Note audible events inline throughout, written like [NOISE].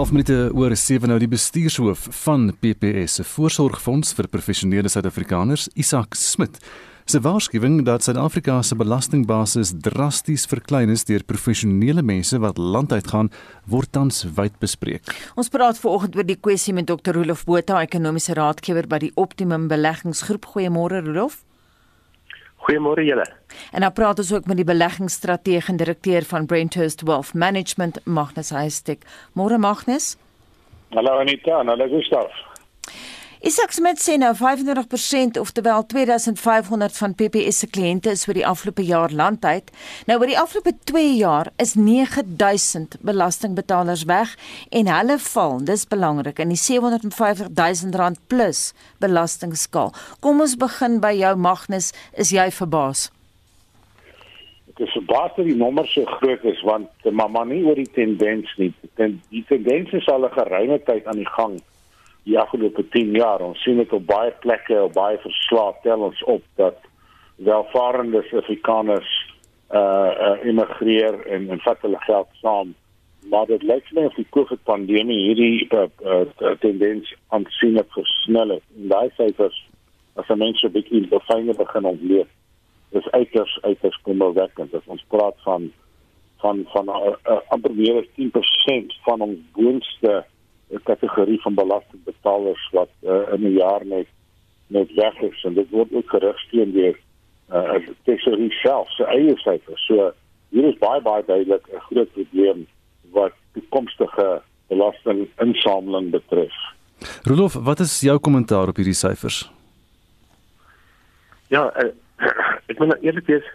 12 minute oor 7 nou die bestuurshoof van PPS se Voorsorgfonds vir professionele Suid-Afrikaners, Isak Smit. Se waarskuwing dat Suid-Afrika se belastingbasis drasties verklein is deur professionele mense wat landuit gaan, word tans wyd bespreek. Ons praat veraloggend oor die kwessie met Dr. Rolof Botha, ekonomiese raadgewer by die Optimum Beleggingsgroep. Goeiemôre Rolof. Goeiemôre julle. En dan praat ons ook met die beleggingsstrateeg en direkteur van Brenthurst Wealth Management, Magnus Heistek. Môre Magnus. Hallo Anita, hallo Gustav. Isak Smit sê nou 25% oftewel 2500 van PPS se kliënte is oor die afgelope jaar landuit. Nou oor die afgelope 2 jaar is 9000 belastingbetalers weg en hulle val, dis belangrik, in die 750 000 rand plus belastingskaal. Kom ons begin by jou Magnus, is jy verbaas? Dit is verbaas dat die nommer so groot is want maar maar nie oor die tendens nie. Die tendens is al 'n geruime tyd aan die gang die afgelope 10 jaar. Ons sien dit op baie plekke, op baie verslae tel ons op dat welvarende Afrikaners uh, uh immigreer en en vat hulle geld saam. Maar dit lyk my of die COVID pandemie hierdie uh, uh, tendens aansienlik versnel het. En daai syfers as mense 'n bietjie befyne begin ontleed. Dis uiters uiters kommerwekkend as ons praat van van van uh, uh, amper meer as 10% van ons boonste 'n kategorie van belastingbetalers wat uh, in 'n jaar net net weg is en dit word ook gerugsteun deur uh, as tesorie self se eie syfers. So hier is baie baie duidelik 'n groot probleem wat toekomstige belastinginsameling betref. Rolof, wat is jou kommentaar op hierdie syfers? Ja, uh, ek moet nou eerlik wees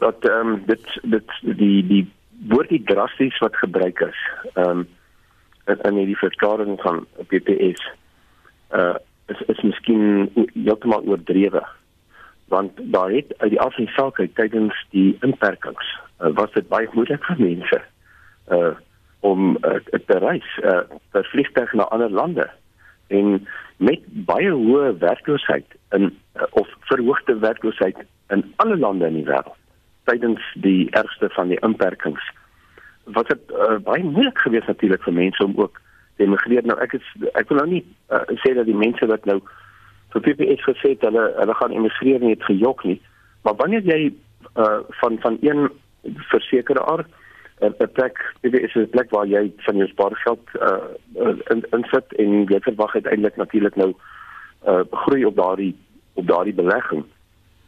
dat ehm um, dit dit die die woordie drasties wat gebruik is. Ehm um, in, in hierdie verklaring van PPS uh is is miskien heeltemal oordrewe want daar het uit die afsien saak uit tydens die inperkings uh, was dit baie moeilik vir mense uh om uh, te reis uh per vliegtuig na ander lande en met baie hoë werkloosheid in uh, of verhoogde werkloosheid in alle lande in die wêreld tydens die ergste van die inperkings wat dit uh, baie moeilik geweest natuurlik vir mense om ook te emigreer. Nou ek is ek wil nou nie uh, sê dat die mense wat nou vir PPS gesê het hulle hulle gaan emigreer nie het gejok nie. Maar wanneer jy uh, van van een versekeraar 'n uh, plek PPS is 'n plek waar jy van jou spaargeld uh, in insit en jy verwag uiteindelik natuurlik nou uh, groei op daardie op daardie belegging.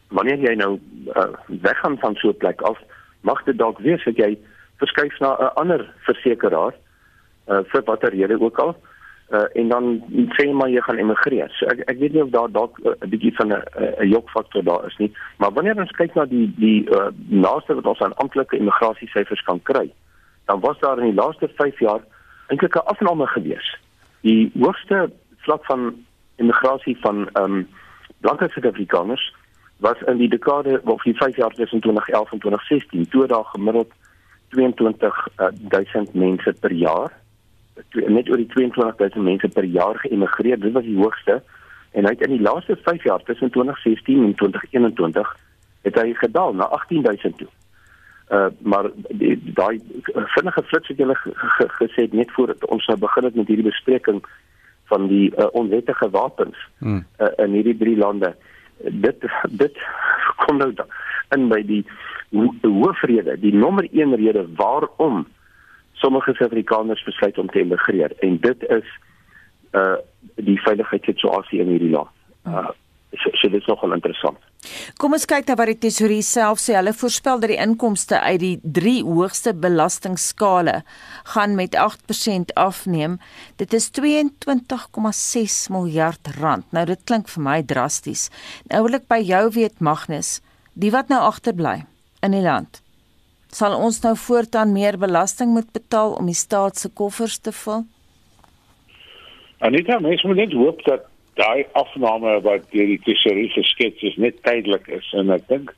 Wanneer jy nou uh, weggaan van so 'n plek af, mag dit dalk wees dat jy verskuif na 'n ander versekeraar uh, vir watter rede ook al uh, en dan sê maar jy gaan emigreer. So ek ek weet nie of daar dalk 'n uh, bietjie van 'n 'n jokfaktor daar is nie, maar wanneer ons kyk na die die uh, laaste wat ons aan amptelike immigrasiesyfers kan kry, dan was daar in die laaste 5 jaar eintlik 'n afname gewees. Die hoogste vlak van immigrasie van ehm um, blanke Suid-Afrikaners was in die dekade of die 5 jaar tussen 2011 en 2016, toe daar gemiddeld 22000 mense per jaar net oor die 22000 mense per jaar geëmigreer dit was die hoogste en hy het in die laaste 5 jaar tussen 2016 en 2021 het hy gedaal na 18000 toe. Uh maar daai vinnige flits het hulle gesê net voordat ons nou begin het met hierdie bespreking van die uh, onwettige wapens hmm. uh, in hierdie drie lande. Dit dit kom nou in by die hoofrede, die nommer 1 rede waarom sommige Suid-Afrikaners besluit om te emigreer en dit is uh die veiligheidssituasie in hierdie land. Uh so, so dit is nogal interessant. Kom ons kyk na wat die tesourier self sê. Hulle voorspel dat die inkomste uit die drie hoogste belastingskale gaan met 8% afneem. Dit is 22,6 miljard rand. Nou dit klink vir my drasties. Nou wil ek by jou weet Magnus, die wat nou agterbly in die land. Sal ons nou voortaan meer belasting moet betaal om die staat se koffers te vul? Anita, mens moet net hoop dat daai afname wat deur die tesourier geskets is net tydelik is en ek dink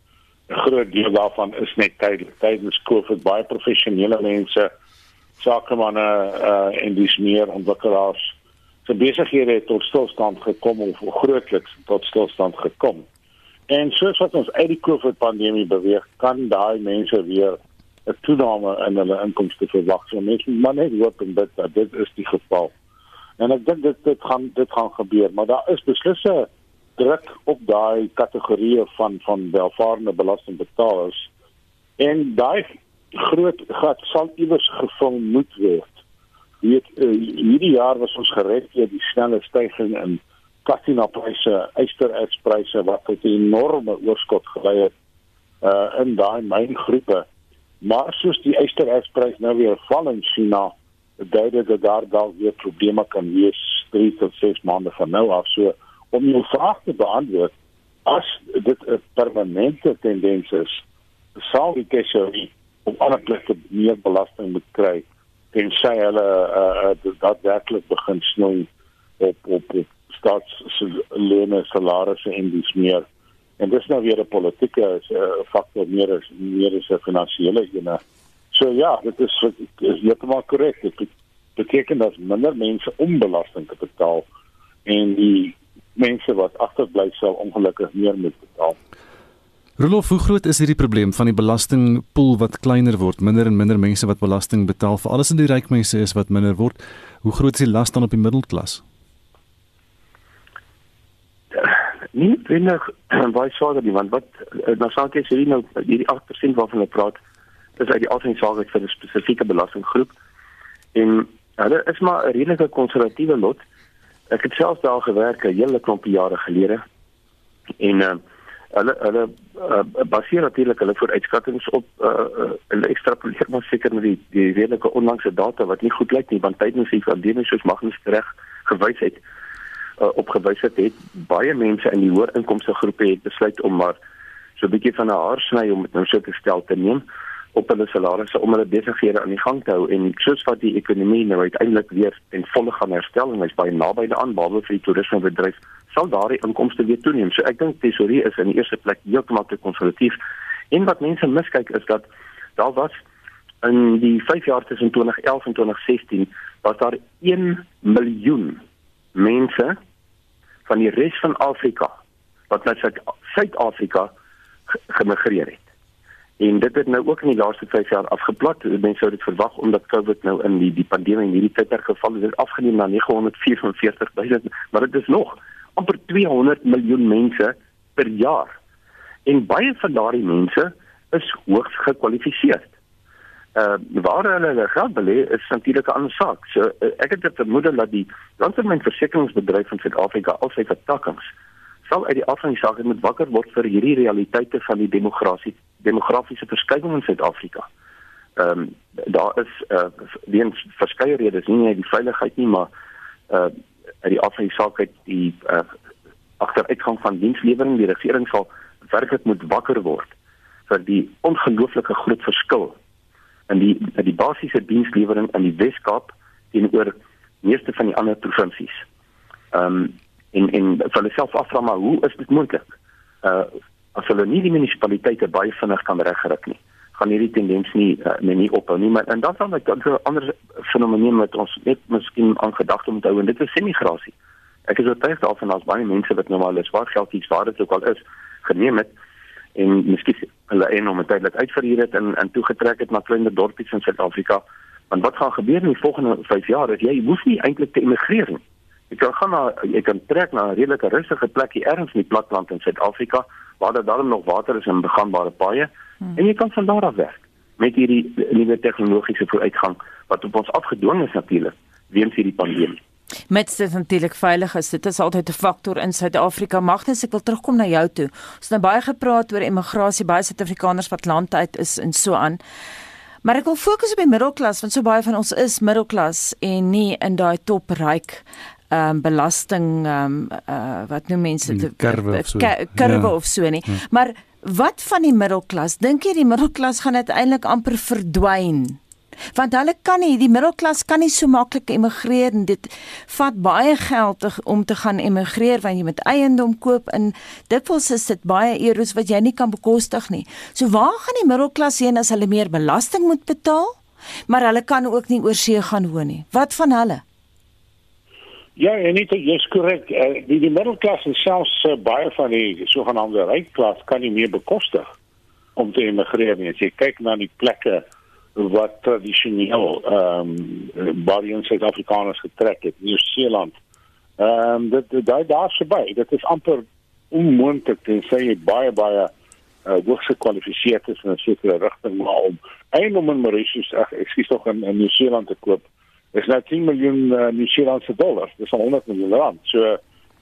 'n groot deel daarvan is net tydelik. Tydens COVID baie professionele mense, sakemanne uh en dis meer ontwikkelaars se besighede tot stilstand gekom of grootliks tot stilstand gekom. En soos wat ons uit die COVID pandemie beweeg, kan daai mense weer 'n toename in hulle inkomste verwag. So mense moet net hoop en bid dat dit is die geval. En ek dink dit dit gaan dit gaan gebeur, maar daar is beslisse druk op daai kategorieë van van welvarende belastingbetalers en daai groot gat sal iewers gevang moet word. Weet uh, hierdie jaar was ons gered deur die snelle stygings in katinapryse, ysterertspryse wat tot 'n enorme oorskot gelei het uh in daai myngroepe. Maar soos die ysterertsprys nou weer val in China, dui dit dat daar dalk weer probleme kan wees 3 tot 6 maande van nou af. So om jou vraag te beantwoord, as dit 'n permanente tendens is, sal die tesorie op ander plekke meer belasting moet kry en sy hulle uh, uh, dat werklik begin snoei op op, op staatslene salarisse en dis meer en dis nou weer 'n politieke uh, faktor meer as meer as 'n finansiële ene so ja dit is is heeltemal korrek dit beteken dat minder mense onbelasting te betaal en die mense wat agterbly sal ongelukkig meer moet betaal Rolof, hoe groot is hierdie probleem van die belastingpool wat kleiner word, minder en minder mense wat belasting betaal, vir alles in die ryk mense is wat minder word. Hoe groot is die las dan op die middelklas? Nie wenig [CLEARS THROAT] baie swaarder nie, want wat nou sê ek sê nou hierdie 8% waarvan ek praat, is uit die algemene saak vir 'n spesifieke belastinggroep. En hulle is maar 'n redelike konservatiewe lot. Ek het self daar gewerk 'n hele klomp jare gelede. En uh, hulle hulle uh, baseer natuurlik hulle vooruitskattinge op uh, uh, hulle ekstrapoleer maar seker met die die redelike onlangse data wat nie goed lyk nie want tydens die pandemie soos Magnus reg gewys het uh, opgewys het het baie mense in die hoër inkomste groepe het besluit om maar so 'n bietjie van 'n haarsny om dit nou so te stel te neem op hulle salarisse om hulle besighede aan die gang te hou en soos wat die ekonomie nou uiteindelik weer in volle gaan herstel en hy's baie naby aan behalwe vir die toerismebedryf sal daardie inkomste weer toeneem. So ek dink tesorie is in die eerste plek heeltemal te konservatief. En wat mense miskyk is dat daar was in die 5 jaar tussen 2011 en 2016 was daar 1 miljoen mense van die res van Afrika wat na Suid-Afrika gemigreer het. En dit het nou ook in die laaste 5 jaar afgeplat. Mense sou dit verwag omdat COVID nou in die die pandemie in hierdie tydperk geval het, het afgeneem na 944 000, maar dit is nog amper 200 miljoen mense per jaar. En baie van daardie mense is hoogs gekwalifiseerd. Uh waar hulle hulle geld belê is natuurlik 'n ander saak. So uh, ek het dit vermoed dat die langtermynversekeringsbedryf van Suid-Afrika al sy vertakkings sal uit die afhangige saak moet wakker word vir hierdie realiteite van die demografiese demografiese verskywing in Suid-Afrika. Ehm um, daar is uh weens verskeie redes, nie net die veiligheid nie, maar uh uit die afsig saak uit die uh, agteruitgang van dienslewering die regering sal werklik moet wakker word vir die ongelooflike groot verskil in die in die basiese dienslewering in die Wes-Kaap teenoor meeste van die ander provinsies. Ehm um, en en vir hulle self afvra maar hoe is dit moontlik? Uh as hulle nie die munisipaliteite baie vinnig kan regkry nie gaan hierdie tendens nie uh, nie ophou nie maar en dan dan so ander fenomene wat ons net miskien aan gedagte moet hou en dit is semigrasie. Ek is oortuig daarvan dat baie mense wat normaal is waar geld iets waar dit ook al is geneem het en miskien hulle een om tydelik uitverhuur het en en toegetrek het na kleiner dorpies in Suid-Afrika. Want wat gaan gebeur in die volgende 5 jaar jy hoef nie eintlik te immigreer nie. Jy kan gaan na jy kan trek na 'n redelike rustige plekie ergens in die platland in Suid-Afrika waar daar dan nog water is en begaanbare paaie Hmm. En jy kan van daar af werk met hierdie nuwe tegnologiese vooruitgang wat op ons afgedwing is natuurlik weens hierdie pandemie. Met dit natuurlik veilig is. Dit is altyd 'n faktor in Suid-Afrika. Magnus, ek wil terugkom na jou toe. Ons het nou baie gepraat oor immigrasie, baie Suid-Afrikaners wat land uit is en so aan. Maar ek wil fokus op die middelklas want so baie van ons is middelklas en nie in daai top ryk um, belasting um, uh, wat noem mense kurwe of so. Kurwe ja. of so nie. Ja. Maar Wat van die middelklas? Dink jy die middelklas gaan uiteindelik amper verdwyn? Want hulle kan nie die middelklas kan nie so maklik immigreer en dit vat baie geld om te gaan immigreer want jy moet eiendom koop en dikwels is dit baie euros wat jy nie kan bekostig nie. So waar gaan die middelklas heen as hulle meer belasting moet betaal? Maar hulle kan ook nie oor see gaan woon nie. Wat van hulle? Ja, en dit is korrek. Uh, die die middelklas en selfs uh, baie van die sogenaamde rykklas kan nie meer bekostig om te immigreer nie. As jy kyk na die plekke wat tradisioneel ehm um, baie Suid-Afrikaners getrek het, Nieu-Seeland. Ehm um, dit daai daar verby. Dit is amper onmoontlik tensy jy baie baie uh, hoogs gekwalifiseerd is in 'n sekere rigting maar om eiendom in Mauritius, ag ek skuis tog in, in Nieu-Seeland te koop. Is nou 10 miljoen uh, Nieu-Seelandse dollars. Dis 100 miljoen rand. So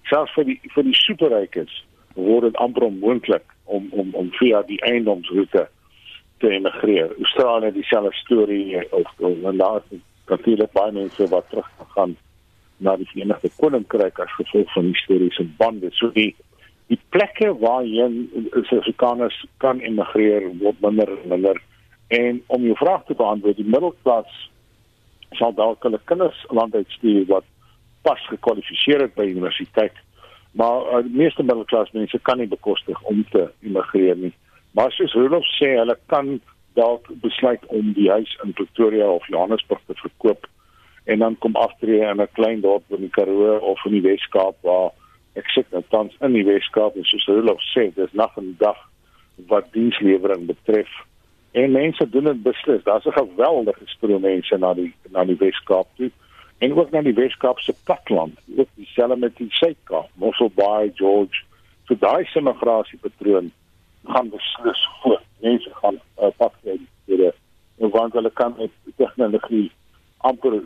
selfs vir die vir die superrykes word dit amper onmoontlik om om om via die eiendomsroete te emigreer. Australië dieselfde storie of of daar natuurlik baie mense wat terug gaan na die Verenigde Koninkryk as gevolg van historiese bande. So die die plekke waar jy Suid-Afrikaners kan emigreer word minder en minder. En om jou vraag te beantwoord, die middelklas sal dalk hulle kinders land uitstuur wat pas gekwalifiseer het by universiteit. Maar uh, die meeste middelklas mense kan nie bekostig om te immigreer nie. Maar soos Rolof sê, hulle kan dalk besluit om die huis in Pretoria of Johannesburg te verkoop en dan kom aftree in 'n klein dorp in die Karoo of in die Wes-Kaap waar ek sit nou tans in die Wes-Kaap en soos Rolof sê, dis nog 'n dag wat dienslewering betref. En mense doen dit beslis. Daar's 'n geweldige stroom mense na die na die Wes-Kaap toe en ook na die Weskaap se platland, ook dieselfde met die Suid-Kaap, Mossel Bay, George. So daai immigrasiepatroon gaan beslis voort. Mense gaan uh, kry vir die want hulle kan met tegnologie amper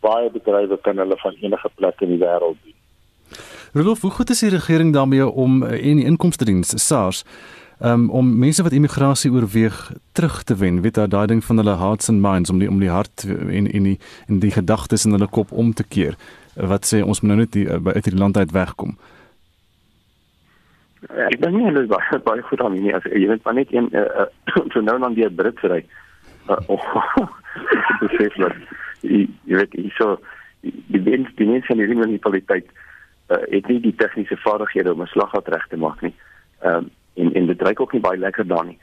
baie bedrywe kan hulle van enige plek in die wêreld doen. Rudolf, hoe goed is die regering daarmee om uh, en die inkomste diens SARS um, om mense wat immigrasie oorweeg terug te wen, weet daai daai ding van hulle hearts and minds om die om die hart en en die en die gedagtes in hulle kop om te keer. Wat sê ons moet nou net die, uh, uit hierdie land uit wegkom. Ja, ek dink nie hulle is baie baie goed aan nie. As jy net maar net een uh, [CLEARS THROAT] so nou dan die Brit ry. Uh, oh, [LAUGHS] seker dat jy weet jy so die wens die mense in die munisipaliteit uh, het nie die tegniese vaardighede om 'n slaggat reg te maak nie. Ehm um, en en dit reik ook nie baie lekker daar nie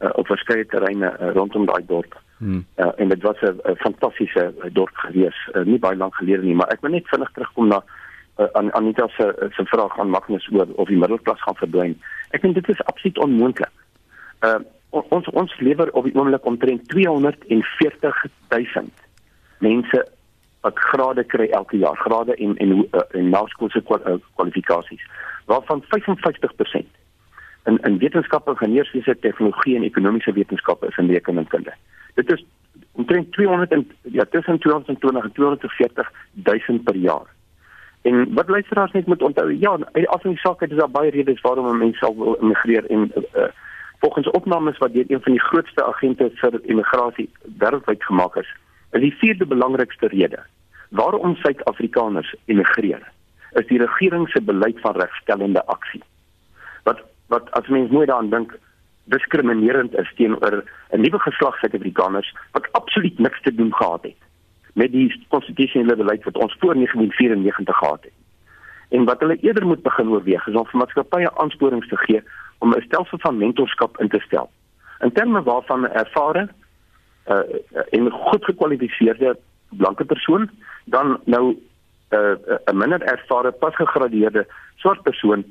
uh, op verskeie terreine uh, rondom daai dorp. Hmm. Uh, en dit was 'n fantastiese dorp gewees, uh, nie baie lank gelede nie, maar ek wil net vinnig terugkom na uh, aan Anita se se vraag aan Magnus oor of die middelklas gaan verdwyn. Ek dink dit is absoluut onmoontlik. Uh, ons ons lewer op die oomblik omtrent 240 000 mense wat grade kry elke jaar, grade en en uh, en naskoolse kwalifikasies, waarvan 55% in in wetenskappe, ingenieurswese, tegnologie en ekonomiese wetenskappe is in rekeningkunde. Dit is omtrent 200 en ja tussen 220 en 240 000 per jaar. En wat luisteraars net moet onthou, ja, as in die saak is daar baie redes waarom mense sal wil immigreer en uh, volgens opnames wat deur een van die grootste agente vir immigrasie wêreldwyd gemaak is, is die vierde belangrikste rede waarom Suid-Afrikaners immigreer, is die regering se beleid van regstellende aksie. Wat as mens mooi daaraan dink diskriminerend is teenoor 'n nuwe geslag Suid-Afrikaners wat absoluut niks te doen gehad het met die konstitusionele beleid wat ons voor 1994 gehad het. En wat hulle eerder moet begin oorweeg is om vir maatskappye aansporings te gee om 'n stelsel van mentorskap in te stel. In terme waarvan 'n ervare uh, en goed gekwalifiseerde blanke persoon dan nou 'n uh, minder ervare pasgegradeerde swart persoon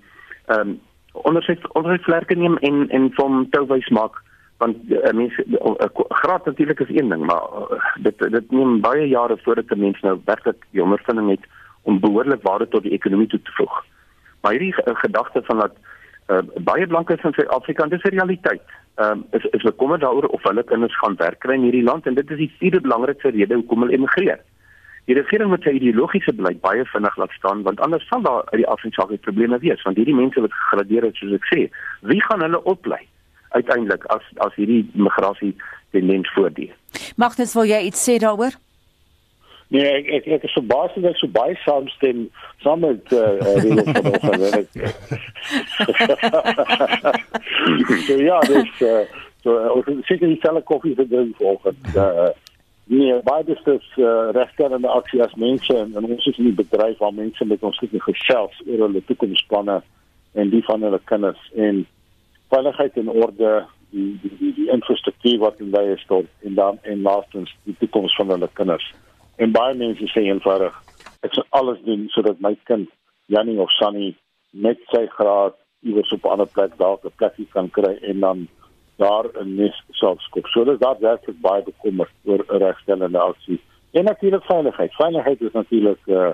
um, onder sy onder sy vlerke neem en en van touwys maak want uh, mense uh, graad natuurlik is een ding maar uh, dit dit neem baie jare voordat 'n mens nou werklik die ondervinding het om behoorlik waarde tot die ekonomie toe te voeg. Maar hierdie uh, gedagte van dat uh, baie blankes in Suid-Afrika dis 'n realiteit. Ehm uh, is is bekommer daaroor of hulle kinders gaan werk kry in hierdie land en dit is die vierde belangrikste rede hoekom hulle emigreer. Die regering moet sy ideologiese beleid baie vinnig laat staan want anders sal daar uit die afsake probleme wees want hierdie mense wat gegradeer het soos ek sê, wie gaan hulle oplei uiteindelik as as hierdie migrasie tendens voortduur? Mag dit wil jy iets sê daaroor? Nee, ek ek ek is so baie dat ek so baie saamstem saam met eh uh, die vanoggend. so ja, dis uh, so ons seker die selle koffie vir die volgende uh, Nee, baie dis dis uh, regstellende aksie as mense en, en ons is in die bedryf waar mense met ons sit gesels oor hulle toekomsplanne en die van hulle kinders en veiligheid en orde die die die, die infrastruktuur wat in daai stort en dan en laastens die toekoms van hulle kinders. En baie mense sê eenvoudig ek sal alles doen sodat my kind Jannie of Sunny met sy graad iewers op 'n ander plek dalk 'n plekie kan kry en dan daar in nes selfskop. So dis daar werklik baie bekommerd oor 'n regstellende aksie. En natuurlik veiligheid. Veiligheid is natuurlik uh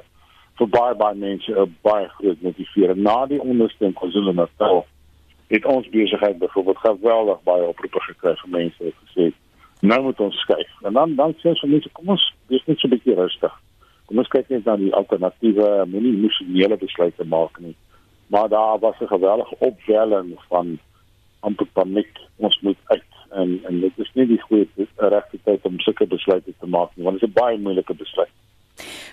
vir baie baie mense 'n baie groot motivering. Na die ondersteuning van KwaZulu-Natal het ons besigheid byvoorbeeld geweldig baie oproepe gekry van mense wat gesê het nou moet ons skuif. En dan dan sê ons mense kom ons wees net so 'n bietjie rustig. Kom ons kyk net na die alternatiewe, moenie emosionele besluite maak nie. Maar daar was 'n geweldige opwelling van amper paniek. Ons moet uit en en dit is nie die goeie regte tyd om sulke besluite te maak nie, want dit is 'n baie moeilike besluit.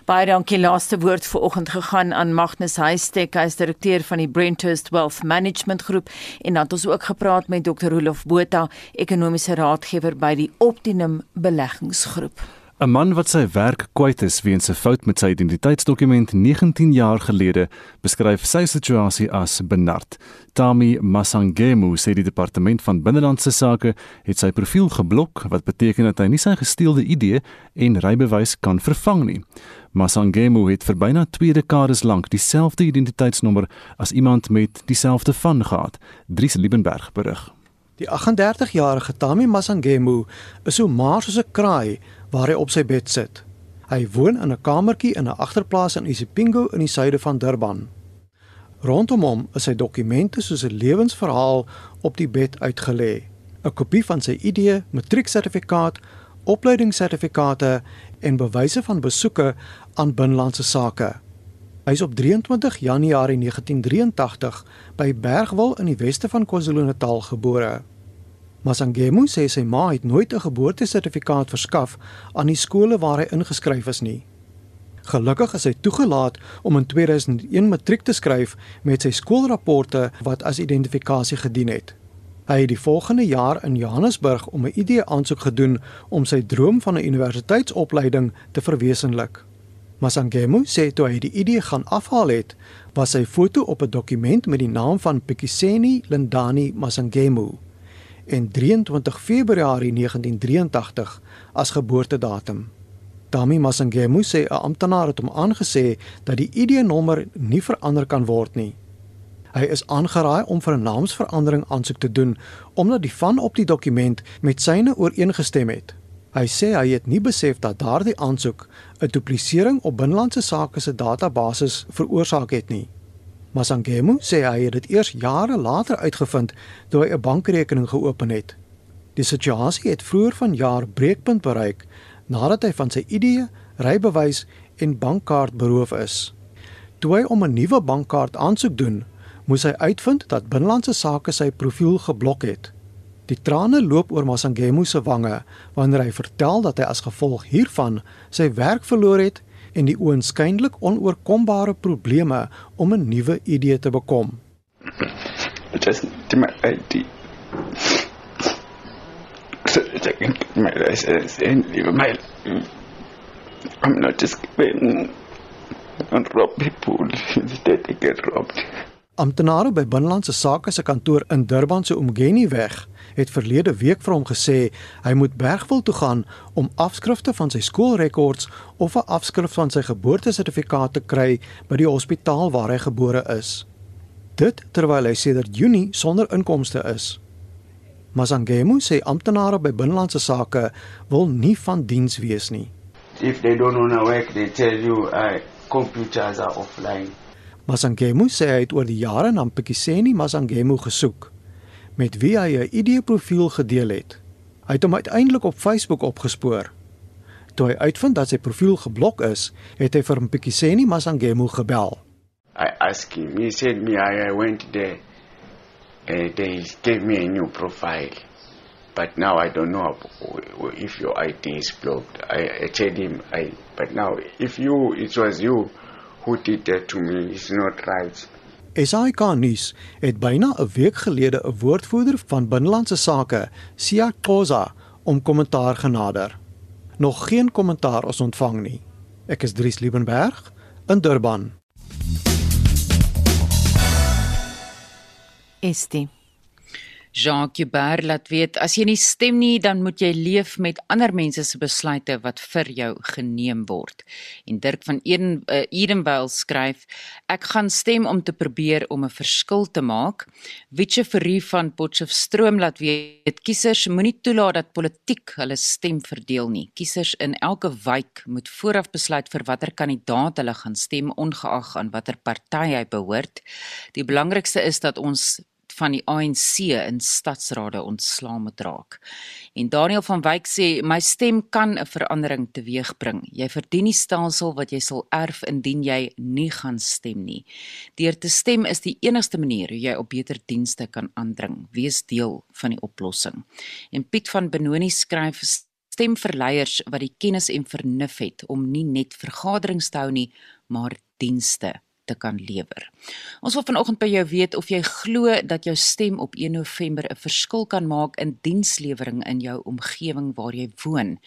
Baie dankie laaste woord vir oggend gegaan aan Magnus Huystek, hy is direkteur van die Brenthurst Wealth Management Groep en dan het ons ook gepraat met Dr. Rolof Botha, ekonomiese raadgewer by die Optimum Beleggingsgroep. 'n Man wat sy werk kwyt is weens 'n fout met sy identiteitsdokument 19 jaar gelede, beskryf sy situasie as benard. Tami Masangemu sê die departement van binnelandse sake het sy profiel geblok, wat beteken dat hy nie sy gesteelde ID en rybewys kan vervang nie. Masangemu het vir byna 2 dekades lank dieselfde identiteitsnommer as iemand met dieselfde van gehad. Dries Liebenberg berig. Die 38-jarige Tami Masangemu is so maar soos 'n kraai waar hy op sy bed sit. Hy woon in 'n kamertjie in 'n agterplaas in Isipingo in die suide van Durban. Rondom hom is sy dokumente soos 'n lewensverhaal op die bed uitgelê. 'n Kopie van sy ID, matrieksertifikaat, opleidingssertifikate en bewyse van besoeke aan binlandse sake. Hy is op 23 Januarie 1983 by Bergwil in die weste van KwaZulu-Natal gebore. Masangemu sê sy ma het nooit 'n geboortesertifikaat verskaf aan die skole waar hy ingeskryf is nie. Gelukkig is hy toegelaat om in 2001 matriek te skryf met sy skoolrapporte wat as identifikasie gedien het. Hy het die volgende jaar in Johannesburg om 'n ID-aansoek gedoen om sy droom van 'n universiteitsopleiding te verwesenlik. Masangemu sê toe hy die ID gaan afhaal het, was sy foto op 'n dokument met die naam van Pikiseni Lindani Masangemu en 23 Februarie 1983 as geboortedatum. Tami Masangemu sê 'n amptenaar het hom aangesê dat die ID-nommer nie verander kan word nie. Hy is aangeraai om vir 'n naamsverandering aansoek te doen omdat die van op die dokument met syne ooreengestem het. Hy sê hy het nie besef dat daardie aansoek 'n duplisering op binlandse sake se database veroorsaak het nie. Masangemu sê hy het dit eers jare later uitgevind toe hy 'n bankrekening geopen het. Die situasie het vroeër vanjaar breekpunt bereik nadat hy van sy ID, rybewys en bankkaart beroof is. Toe hy om 'n nuwe bankkaart aansoek doen, moes hy uitvind dat Binlandse Sake sy profiel geblok het. Die trane loop oor Masangemu se wange wanneer hy vertel dat hy as gevolg hiervan sy werk verloor het en die oënskynlik onoorkombare probleme om 'n nuwe idee te bekom. Just to my ID. So checking my license and leave my I'm not just going and rob people instead they get robbed. Amptenare by Binlandse Sake se kantoor in Durban se Umgeni weg het verlede week vir hom gesê hy moet Bergwil toe gaan om afskrifte van sy skoolrekords of 'n afskrif van sy geboortesertifikaat te kry by die hospitaal waar hy gebore is. Dit terwyl hy sedert Junie sonder inkomste is. Masangemu sê amptenare by binlandse sake wil nie van diens wees nie. If they don't want to work, they tell you uh, computers are offline. Masangemu sê hy het oor die jare na Pikiseni Masangemu gesoek met wie hy 'n ID-profiel gedeel het. Hy het hom uiteindelik op Facebook opgespoor. Toe hy uitvind dat sy profiel geblok is, het hy vir Mpikiseni Masangemu gebel. I asked him, he said me I went there uh, they gave me a new profile. But now I don't know if your ID is blocked. I, I told him, I, but now if you, it was you who did that to me, it's not right. SAK nuus het byna 'n week gelede 'n woordvoerder van binnelandse sake, Sia Khoza, om kommentaar genader. Nog geen kommentaar is ontvang nie. Ek is Dries Liebenberg in Durban. Estie Jean Cubert laat weet as jy nie stem nie, dan moet jy leef met ander mense se besluite wat vir jou geneem word. En Dirk van Eden uh, Edenvale skryf: Ek gaan stem om te probeer om 'n verskil te maak. Witche Ferrie van Potchefstroom laat weet kiesers moenie toelaat dat politiek hulle stem verdeel nie. Kiesers in elke wijk moet vooraf besluit vir watter kandidaat hulle gaan stem ongeag aan watter party hy behoort. Die belangrikste is dat ons van die ANC in stadsrade ontslaa moet raak. En Daniel van Wyk sê my stem kan 'n verandering teweegbring. Jy verdien die stelsel wat jy sal erf indien jy nie gaan stem nie. Deur te stem is die enigste manier hoe jy op beter dienste kan aandring. Wees deel van die oplossing. En Piet van Benoni skryf stem vir leiers wat die kennis en vernuf het om nie net vergaderings te hou nie, maar dienste te kan lewer. Ons wil vanoggend by jou weet of jy glo dat jou stem op 1 November 'n verskil kan maak in dienslewering in jou omgewing waar jy woon.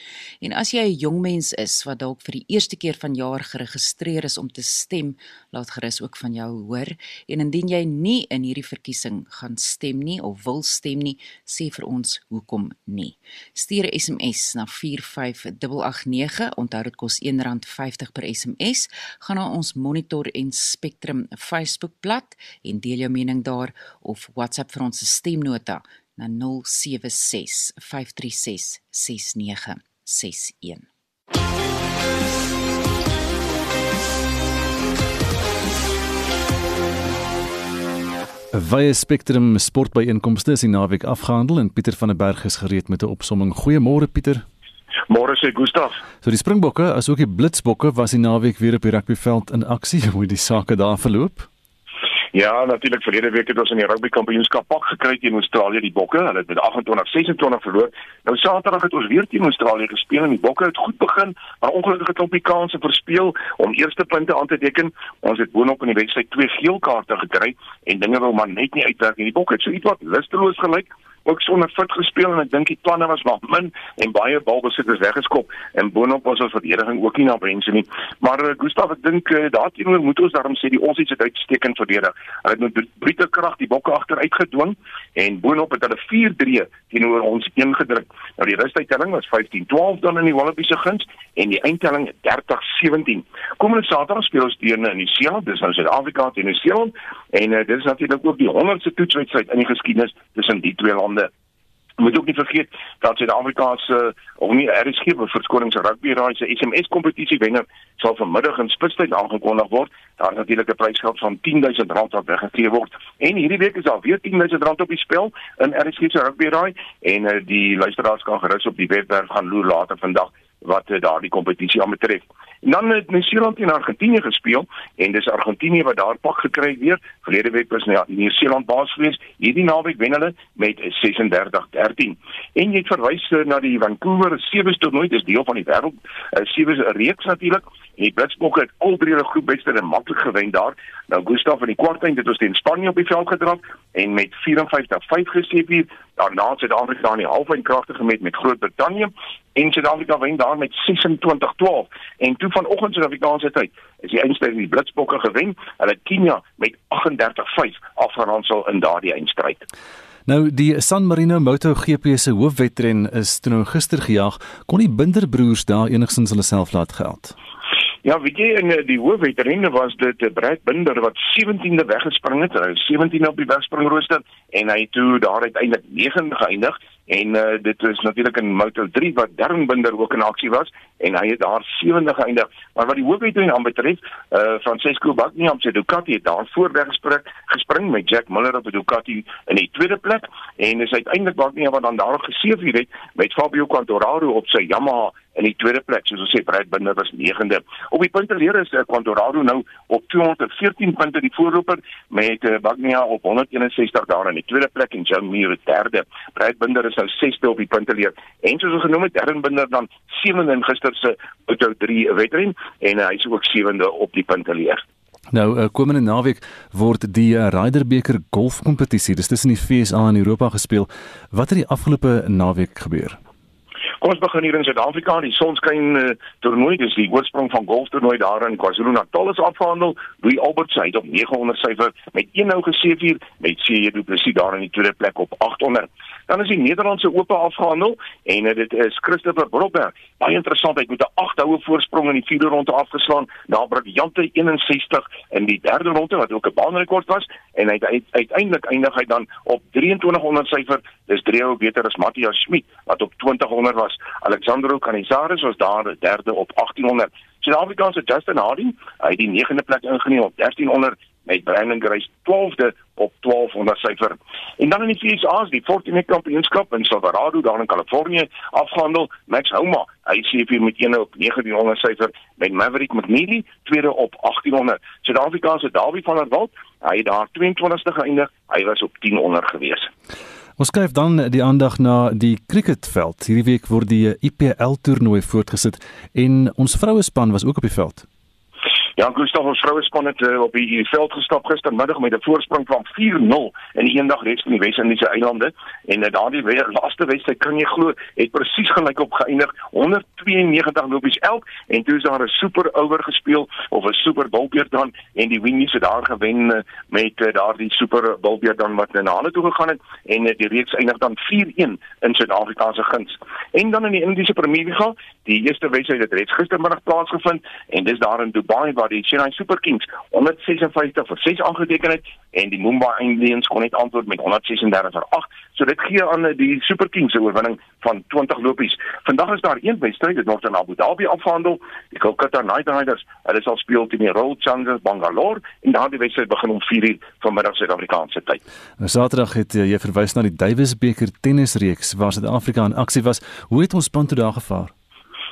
En as jy 'n jong mens is wat dalk vir die eerste keer vanjaar geregistreer is om te stem, laat gerus ook van jou hoor. En indien jy nie in hierdie verkiesing gaan stem nie of wil stem nie, sê vir ons hoekom nie. Stuur 'n SMS na 45889. Onthou dit kos R1.50 per SMS. Gaan na ons monitor en Spectrum Facebookblad en deel jou mening daar of WhatsApp vir ons stemnota na 076 536 6961. Via Spectrum sportbyeenkomste is die naweek afgehandel en Pieter van der Berg is gereed met 'n opsomming. Goeiemôre Pieter. Môre sê Gustaf. So die Springbokke, asook die Blitsbokke was die naweek weer op die rugbyveld in aksie. [LAUGHS] Hoe die sake daar verloop? Ja, natuurlik verlede week het ons in die rugby kampioenskap pak gekry teen Australië die Bokke. Hulle het met 28-26 verloor. Nou Saterdag het ons weer teen Australië gespeel en die Bokke het goed begin, maar ongelukkig het hulle die kanse verspeel om eerste punte aan te teken. Ons het boonop in die wedstryd twee geel kaarte gekry en dinge wou maar net nie uitwerk nie. Die Bokke het so ietwat lusteloos gelyk ook sonder fit gespeel en ek dink die planne was maar min en baie balbesitters weggeskop en boonop was ons verdediging ook nie na wense nie. Maar uh, Gustav, ek dink uh, daarteenoor moet ons daarom sê die ons het uitstekend verdedig. Hulle het met brute krag die bokke agteruit gedwing en boonop het hulle 4-3 teenoor ons ingedruk. Nou die rustuittelling was 15-12 dan in die Wallabies se guns en die eindtelling 30-17. Komende Saterdag speel ons teen in Nieu-Seeland, dis nou Suid-Afrika teen Nieu-Seeland en uh, dit is natuurlik ook die 100ste toetswedstryd in die geskiedenis tussen die twee lande lande. Moet ook nie vergeet dat Suid-Afrika se of nie RSG verskonings rugby raai se SMS kompetisie wenner sal vanmiddag in Spitstyd aangekondig word. Daar is natuurlik 'n prysgeld van R10000 wat weggegee word. En hierdie week is daar weer R10000 op die spel in RSG se rugby raai en uh, die luisteraars kan gerus op die webwerf gaan loer later vandag wat uh, daardie kompetisie aanbetref. En dan het Nieu-Seeland teen Argentinië gespeel en dis Argentinië wat daar pak gekry weer. Verlede week was nou Nieu-Seeland baas geweest. Hierdie naweek wen hulle met 36-13. En jy het verwys uh, na die Vancouver Sevens toernooi, dis deel van die wêreld uh, Sevens reeks natuurlik. En die Blitsbokke het al drie hulle groepwedstryde maklik gewen daar. Nou Gustav in die kwartfinale het ons teen Spanje op die veld gedraf en met 54-5 gesteep hier. Daarna het Suid-Afrika in die halfwyn kragtig gemet met Groot-Brittanje en Suid-Afrika wen daar met 26-12. En toe vanoggend Suid-Afrikaanse tyd is die eindstryd die Blitsbokke gewen. Hulle Kenia met 38-5 afgeronsel in daardie eindstryd. Nou die San Marino MotoGP se hoofwedren is toe nou gister gejaag, kon die Binderbroers daar enigstens hulle self laat geld. Ja, weet jy in die hoofwedrenne was dit eh, Brad Binder wat 17de weggespring het. Hy was 17 op die wegspringrooster en hy toe daar uiteindelik 9de geëindig en uh, dit is natuurlik in Moto3 wat Darren Binder ook in aksie was en hy het daar 7de geëindig. Maar wat die hoofwedren aanbetref, uh, Francesco Bagnaia op sy Ducati het daar voorweg gespring, gespring met Jack Miller op die Ducati in die tweede plek en is uiteindelik Bagnaia wat dan daar geseëvier het met Fabio Quartararo op sy Yamaha in die tweede plek soos ons sê Brad Binder was 9de. Op die punteleer is uh, Quartararo nou op 214 punte die voorloper met uh, Bagnaia op 161 daar in die tweede plek en John Mir derde. Brad Binder is nou 6de op die punteleer. En soos ons genoem het, Darren Binder dan 7de in gister se Auto 3 wedren en uh, hy is ook 7de op die punteleer. Nou, komende naweek word die Ryder beker golfkompetisie, dis tussen die FSA en Europa gespeel. Wat het die afgelope naweek gebeur? Kom ons begin hier in Suid-Afrika, die Sonskyn uh, toernooi, dis die oorsprong van golftoernooi daar in KwaZulu-Natal is afgehandel. Louis Albert hy het op 900 syfer met een nou geseëvier met CJ Du Plessis daar in die tweede plek op 800. Dan is die Nederlandse Ope afgehandel en uh, dit is Christopher Brobberg. Baie interessant, hy het met 'n 8 houe voorsprong in die vierde ronde afgeslaan na briljante 61 in die derde ronde wat ook 'n baanrekord was en hy het uiteindelik eindig hy dan op 2300 syfer. Dis drie ou beter as Matthias Schmidt wat op 2000 was. Alexandro Canizares was daar derde op 1800. Suid-Afrikaanse Justin Harding, hy het die 9de plek ingeneem op 1300 met Brandon Grace 12de op 1200 syfer. En dan in die FSA's, die Fortinet Kampioenskap in Silverado daar in Kalifornië afgehandel, Max Homa, hy sê vir met 1 op 1900 syfer met Maverick McNeely tweede op 1800. Suid-Afrikaanse Davie van der Walt, hy het daar 22ste geëindig, hy was op 10 onder gewees. Ons skryf dan die aandag na die cricketveld. Hierdie week word die IPL toernooi voortgesit en ons vroue span was ook op die veld. Ja, Gustav ons vroue span het uh, op die veld gestap gistermiddag met 'n voorsprong van 4-0 in die eendag reeks van die Wes-Indiese eilande. En uh, daardie laaste wedstryd kan jy glo het presies gelyk op geëindig. 192 lopies elk en toe is daar 'n super oor gespeel of 'n super bulbeerd dan en die Winnies het daar gewen uh, met uh, daardie super bulbeerd dan wat na hulle toe gegaan het. En uh, die reeks eindig dan 4-1 in Suid-Afrika se guns. En dan in die Indiese Premier League, die eerste wedstryd het reeds gistermiddag plaasgevind en dis daar in Dubai waar die Chennai Super Kings 156 vir 6 aangeteken het en die Mumbai Indians kon net antwoord met 136 vir 8. So dit gee aan die Super Kings 'n oorwinning van 20 lopies. Vandag is daar een wedstryd wat nog in Abu Dhabi afhandel. Die Kolkata Knight Riders, hulle sal speel teen die Royal Challengers Bangalore en daardie wedstryd begin om 4:00 vanmiddag Suid-Afrikaanse tyd. Nou Saterdag het eh, jy verwys na die Davis beker tennisreeks waar Suid-Afrika in aksie was. Hoe het ons span toe daar gevaar?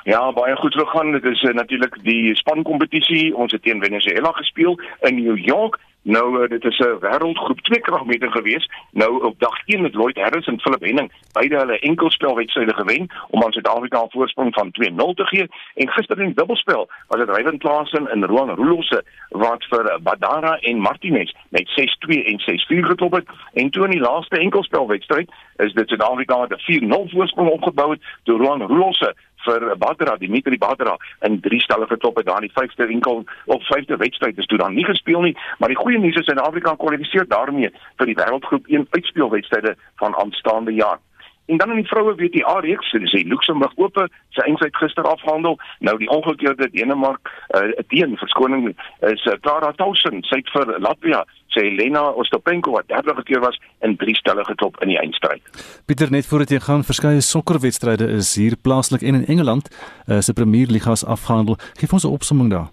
Ja, baie goed gegaan. Dit is uh, natuurlik die spankompetisie. Ons het teen Venezuela gespeel in New York. Nou uh, dit is 'n wêreldgroep 2 kragmeter gewees. Nou op dag 1 het Lloyd Harris en Philip Henning beide hulle enkelspelwedstryde gewen om aan Suid-Afrika 'n voorsprong van 2-0 te gee. En gister in dubbelspel was dit Ryan Klaasen en Roan Rulosse wat vir Badara en Martinez met 6-2 en 6-4 geklop het. En toe in die laaste enkelspelwedstryd is dit Suid-Afrika met 'n 4-0 voorsprong opgebou het deur Roan Rulosse vir Badra, Dimitri Badra in drie stelle geklop het daar in die vyfde enkel op vyfde wedstryd is toe dan nie gespeel nie, maar die goeie nuus is Suid-Afrika kwalifiseer daarmee vir die wêreldgroep 1 uitspelwedstryde van aanstaande jaar. En dan in die vroue WTA reeks, so dis die Luxemburg Ope, sy eindstryd gister afgehandel. Nou die ongekeerde Denemark uh, teen verskoning is uh, Clara Tausen, sy het vir Latvia sê Elena Ostopenko wat derde keer was in drie stelle geklop in die eindstryd. Pieter net voordat jy gaan verskeie sokkerwedstryde is hier plaaslik en in Engeland uh, se Premier Ligas afgehandel. Geef ons 'n opsomming daar.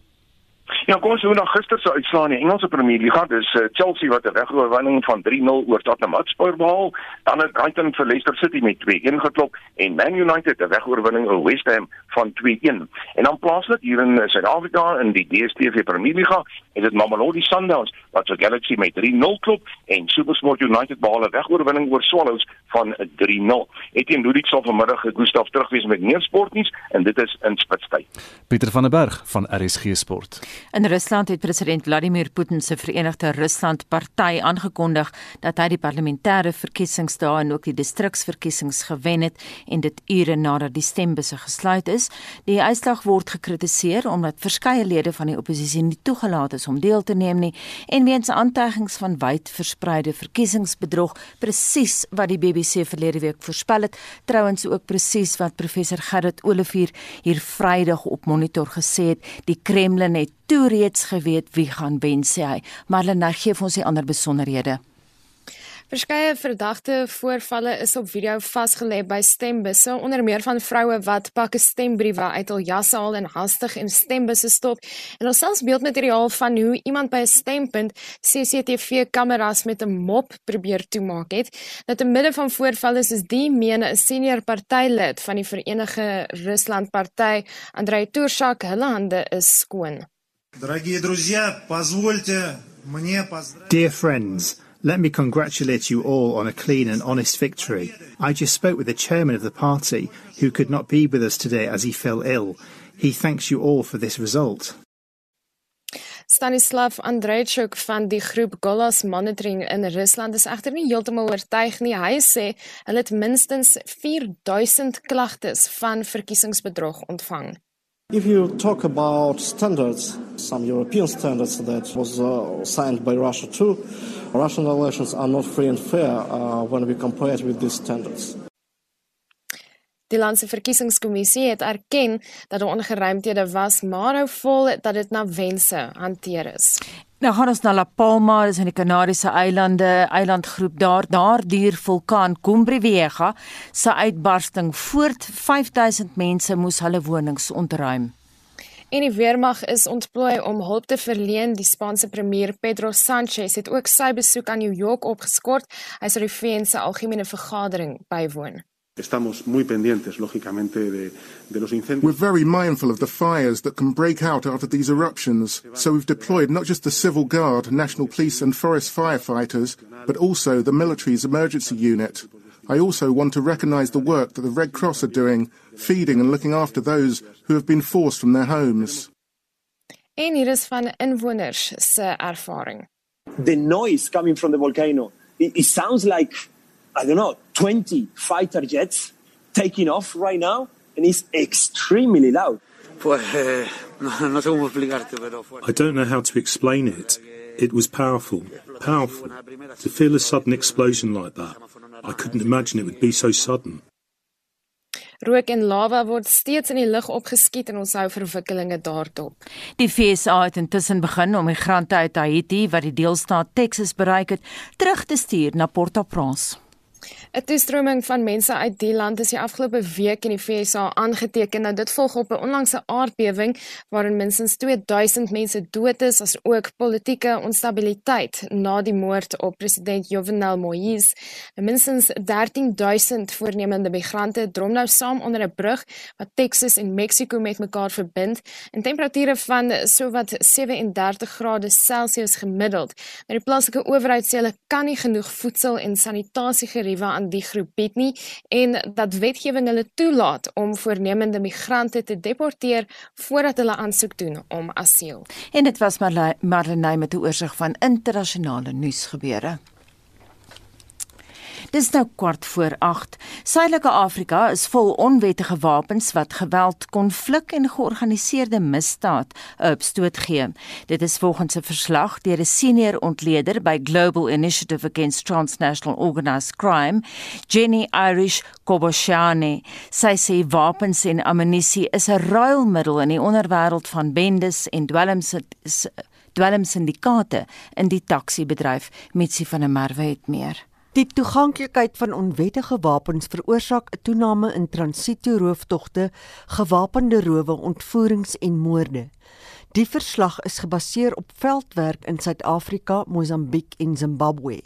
Ja, kom ons hoe na gister se uitslae in die Engelse Premier League. Dis uh, Chelsea wat 'n wegoorwinning van 3-0 oor Tottenham Hotspur behaal. Dan het Brighton vir Leicester City met 2-1 geklop en Man United 'n wegoorwinning oor West Ham van 2-1. En dan plaaslik hier in eh, Suid-Afrika in die DStv Premier League, is dit Mamelodi Sundowns wat vir Galaxy met 3-0 klop en SuperSport United behaal 'n wegoorwinning oor Swallows van 3-0. Etienne Ludik sal vanmiddag Gustaf terugwees met meer sportnuus en dit is in Spitstyd. Pieter van der Berg van RSG Sport. In Rusland het president Vladimir Putin se Verenigde Rusland Party aangekondig dat hy die parlementêre verkiesingsdae en ook die distriksverkiesings gewen het en dit ure nadat die stembusse gesluit is. Die uitslag word gekritiseer omdat verskeie lede van die oppositie nie toegelaat is om deel te neem nie en weens aantuigings van wyd verspreide verkiesingsbedrog, presies wat die BBC verlede week voorspel het, trouens ook presies wat professor Gerrit Olivier hier Vrydag op monitor gesê het, die Kremlin het toe reeds geweet wie gaan wen sê hy. Marlene gee vir ons die ander besonderhede. Verskeie verdagte voorvalle is op video vasgelê by stembusse, onder meer van vroue wat pakke stembriewe uit hul jasse haal en hastig in stembusse stop. En ons selfs beeldmateriaal van hoe iemand by 'n stempunt CCTV-kameras met 'n mop probeer toemaak het. Nou te midde van voorvalle is die mene 'n senior partylid van die Verenigde Rusland Party, Andrei Turshak, hulle hande is skoon. Dear friends, let me congratulate you all on a clean and honest victory. I just spoke with the chairman of the party, who could not be with us today as he fell ill. He thanks you all for this result. Stanislav Andrejchuk van die groep Golas Monitoring in Rusland is egter nie heeltemal oortuig nie. Hy sê hulle het minstens 4000 klagtes van verkiesingsbedrog ontvang. If you talk about standards, some European standards that was uh, signed by Russia too, Russian elections are not free and fair uh, when we compare it with these standards. Die landse verkiesingskommissie het erken dat daar ongeruimthede was, maar hou vol dat dit na wense hanteer is. Nou gaan ons na La Palma, dis in die Kanariese eilande, eilandgroep daar. Daar duur vulkaan Cumbre Vieja se uitbarsting voort 5000 mense moes hulle wonings ontruim. En die weermag is ontplooi om hulp te verleen. Die Spaanse premier Pedro Sanchez het ook sy besoek aan New York opgeskort. Hy sal die VN se algemene vergadering bywoon. Estamos muy pendientes, lógicamente, de, de los incendios. We're very mindful of the fires that can break out after these eruptions, so we've deployed not just the Civil Guard, National Police and Forest firefighters, but also the military's emergency unit. I also want to recognise the work that the Red Cross are doing, feeding and looking after those who have been forced from their homes. En hier van inwoners se ervaring. The noise coming from the volcano, it, it sounds like I don't know, 20 fighter jets taking off right now, and it's extremely loud. I don't know how to explain it. It was powerful, powerful. To feel a sudden explosion like that, I couldn't imagine it would be so sudden. Rook en lava word steeds in die lug opgeskiet en ons hou verwikkelinge daarop. Die FSA het intussen begin om migrante uit Haiti wat die deelstaat Texas bereik het, terug te stuur na Port-au-Prince. 'n Toestroming van mense uit die land is die afgelope week in die VSA aangeteken. Nou dit volg op 'n onlangse aardbewing waarin minstens 2000 mense dood is as ook politieke onstabiliteit na die moord op president Jovenel Moïse. En minstens 13000 voornemende migrante drom nou saam onder 'n brug wat Texas en Mexiko met mekaar verbind en temperature van sowat 37 grade Celsius gemiddeld. Nou die plaaslike owerheid sê hulle kan nie genoeg voedsel en sanitasie geriewe aan die groep bied nie en dat wetgewing hulle toelaat om voornemende migrante te deporteer voordat hulle aansoek doen om asiel. En dit was Marlene met 'n oorsig van internasionale nuusgebeure. Dis nou kwart voor 8. Suidelike Afrika is vol onwettige wapens wat geweld, konflik en georganiseerde misdaad opstoot gee. Dit is volgens 'n verslag deur 'n senior ontleder by Global Initiative Against Transnational Organized Crime, Jenny Irish Koboshane. Sy sê wapens en ammunisie is 'n ruilmiddel in die onderwêreld van bendes en dwelms dwelmsyndikaate in die taksiebedryf. Mitsi van der Merwe het meer. Die toeganklikheid van onwettige wapens veroorsaak 'n toename in transito-rooftogte, gewapende rowe, ontvoerings en moorde. Die verslag is gebaseer op veldwerk in Suid-Afrika, Mosambiek en Zimbabwe.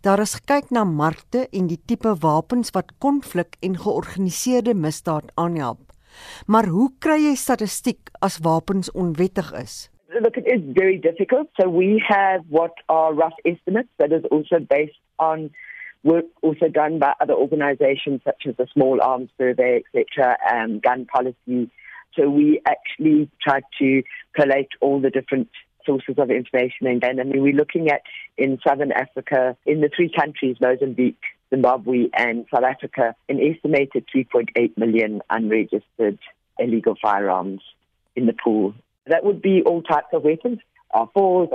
Daar is gekyk na markte en die tipe wapens wat konflik en georganiseerde misdaad aanhelp. Maar hoe kry jy statistiek as wapens onwettig is? Look, it is very difficult. So we have what are rough estimates that is also based on work also done by other organizations such as the Small Arms Survey, etc., and um, gun policy. So we actually tried to collate all the different sources of information and then I mean we're looking at in southern Africa in the three countries Mozambique Zimbabwe and South Africa an estimated 3.8 million unregistered illegal firearms in the pool that would be all types of weapons our fours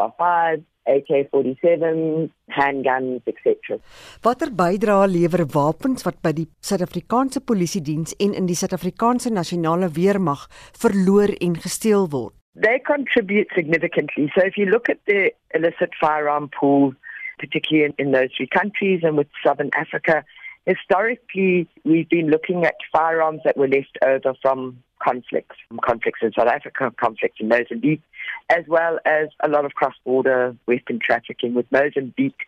our fives AK47, handguns, etc. Watter bydrae lewer wapens wat by die Suid-Afrikaanse Polisie Diens en in die Suid-Afrikaanse Nasionale Weermag verloor en gesteel word? They contribute significantly. So if you look at the illicit firearm pool, particularly in, in those three countries and with Southern Africa, historically we've been looking at firearms that were left over from conflicts, conflicts in South Africa, conflicts in Mozambique, as well as a lot of cross-border weapon trafficking, with Mozambique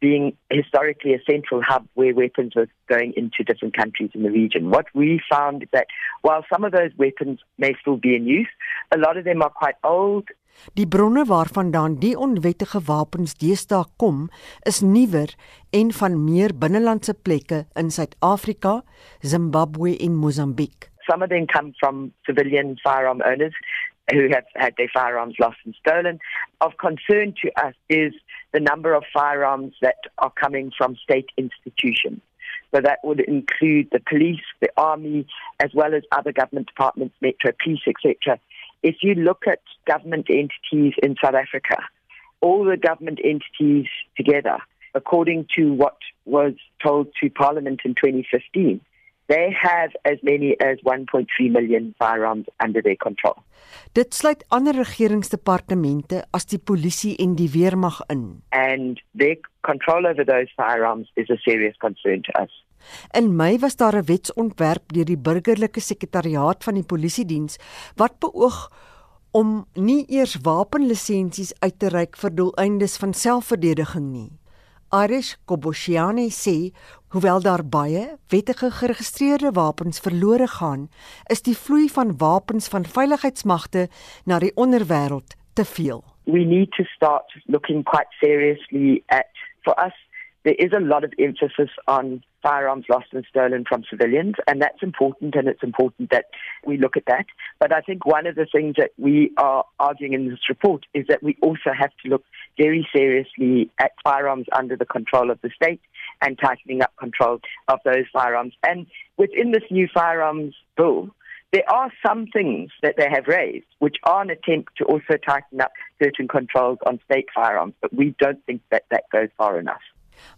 being historically a central hub where weapons were going into different countries in the region. What we found is that while some of those weapons may still be in use, a lot of them are quite old. Die bronne waarvandaan die onwettige wapens deesdae kom, is nuwer en van meer binnelandse plekke in Suid-Afrika, Zimbabwe en Mosambiek. Some of them come from civilian firearm owners. who have had their firearms lost and stolen. Of concern to us is the number of firearms that are coming from state institutions. So that would include the police, the army, as well as other government departments, Metro Police, etc. If you look at government entities in South Africa, all the government entities together, according to what was told to Parliament in 2015, they have as many as 1.3 million firearms under their control. Dit sluit ander regeringsdepartemente as die polisie en die weermag in. And their control over those firearms is a serious concern to us. In Mei was daar 'n wetsontwerp deur die burgerlike sekretariaat van die polisiediens wat beoog om nie eers wapenlisensies uit te reik vir doeleindes van selfverdediging nie. Irish Koboshiani sê, hoewel daar baie wettige geregistreerde wapens verlore gaan, is die vloei van wapens van veiligheidsmagte na die onderwêreld te veel. We need to start looking quite seriously at for us there is a lot of emphasis on firearms lost and stolen from civilians, and that's important, and it's important that we look at that. But I think one of the things that we are arguing in this report is that we also have to look very seriously at firearms under the control of the state and tightening up control of those firearms. And within this new firearms bill, there are some things that they have raised which are an attempt to also tighten up certain controls on state firearms, but we don't think that that goes far enough.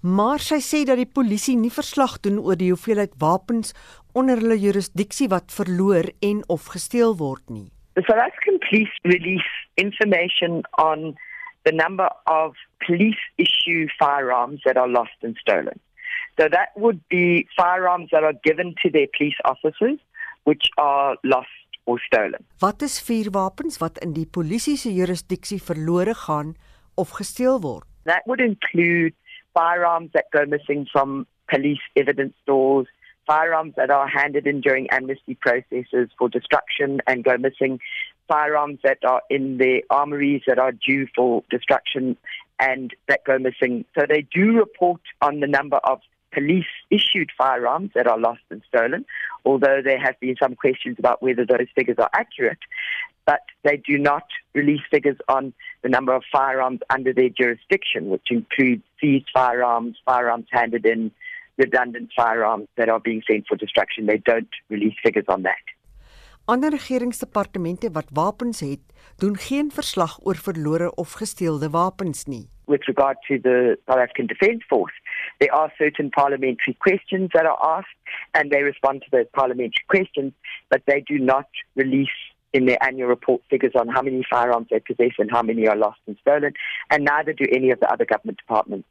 Maar sy sê dat die polisie nie verslag doen oor die hoeveelheid wapens onder hulle jurisdiksie wat verloor en of gesteel word nie. The South African police release information on the number of police issue firearms that are lost and stolen. So that would be firearms that are given to their police officers which are lost or stolen. Wat is vuurwapens wat in die polisie se jurisdiksie verlore gaan of gesteel word? That would include firearms that go missing from police evidence stores, firearms that are handed in during amnesty processes for destruction and go missing, firearms that are in the armories that are due for destruction and that go missing. So they do report on the number of police issued firearms that are lost and stolen, although there have been some questions about whether those figures are accurate. But they do not release figures on the number of firearms under their jurisdiction, which includes seized firearms, firearms handed in, redundant firearms that are being sent for destruction. They don't release figures on that. Ander regeringsdepartemente wat wapens het, doen geen verslag oor verlore of gesteelde wapens nie. With regard to the South African Defence Force, there are certain parliamentary questions that are asked and they respond to those parliamentary questions, but they do not release in their annual report figures on how many firearms they possess and how many are lost and stolen, and neither do any of the other government departments.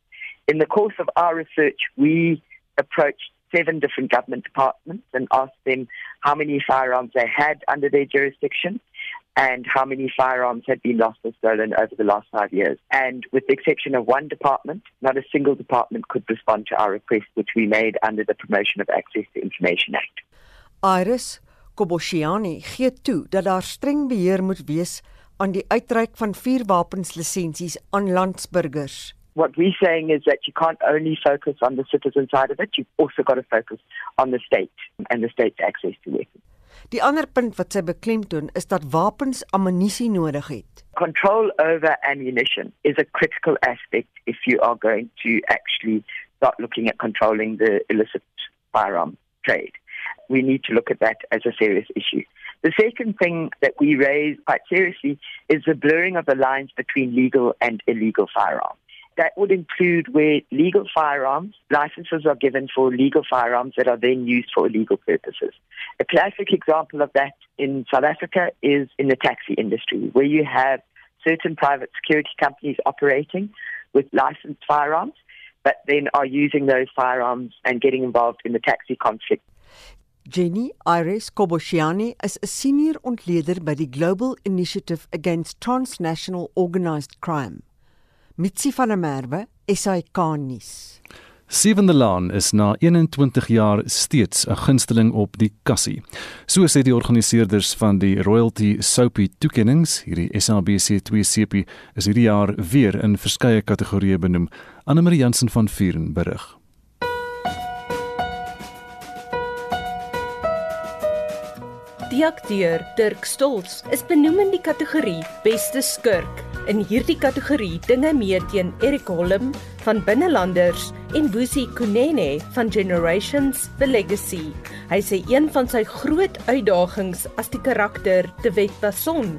In the course of our research, we approached seven different government departments and asked them how many firearms they had under their jurisdiction and how many firearms had been lost or stolen over the last five years. And with the exception of one department, not a single department could respond to our request, which we made under the Promotion of Access to Information Act. Iris Koboshiani gee toe dat daar streng beheer moet wees aan die uitreik van vuurwapenslisensies aan landsburgers. What we're saying is that you can't only focus on the citizen side of it, you've also got to focus on the state and the state's access to weapons. Die ander punt wat sy beklemtoon is dat wapens ammunisie nodig het. Control over ammunition is a critical aspect if you are going to actually start looking at controlling the illicit firearm trade. We need to look at that as a serious issue. The second thing that we raise quite seriously is the blurring of the lines between legal and illegal firearms. That would include where legal firearms, licenses are given for legal firearms that are then used for illegal purposes. A classic example of that in South Africa is in the taxi industry, where you have certain private security companies operating with licensed firearms, but then are using those firearms and getting involved in the taxi conflict. Jenny Iris is 'n senior ontleder by die Global Initiative Against Transnational Organised Crime. Mitsi van der Merwe, SAK nuus. Sewende Laan is na 21 jaar steeds 'n gunsteling op die kassie. So sê die organiseerders van die Royalty Soapie toekenninge, hierdie SABC2 sepie, is hierdie jaar weer in verskeie kategorieë benoem. Anne Marie Jansen van Vuren berig. Die akteur Dirk Stolz is benoem in die kategorie Beste skurk. In hierdie kategorie ding hy mee teen Eric Holm van Binnelanders en Wusi Kunene van Generations The Legacy. Hy sê een van sy groot uitdagings as die karakter De Wet Passon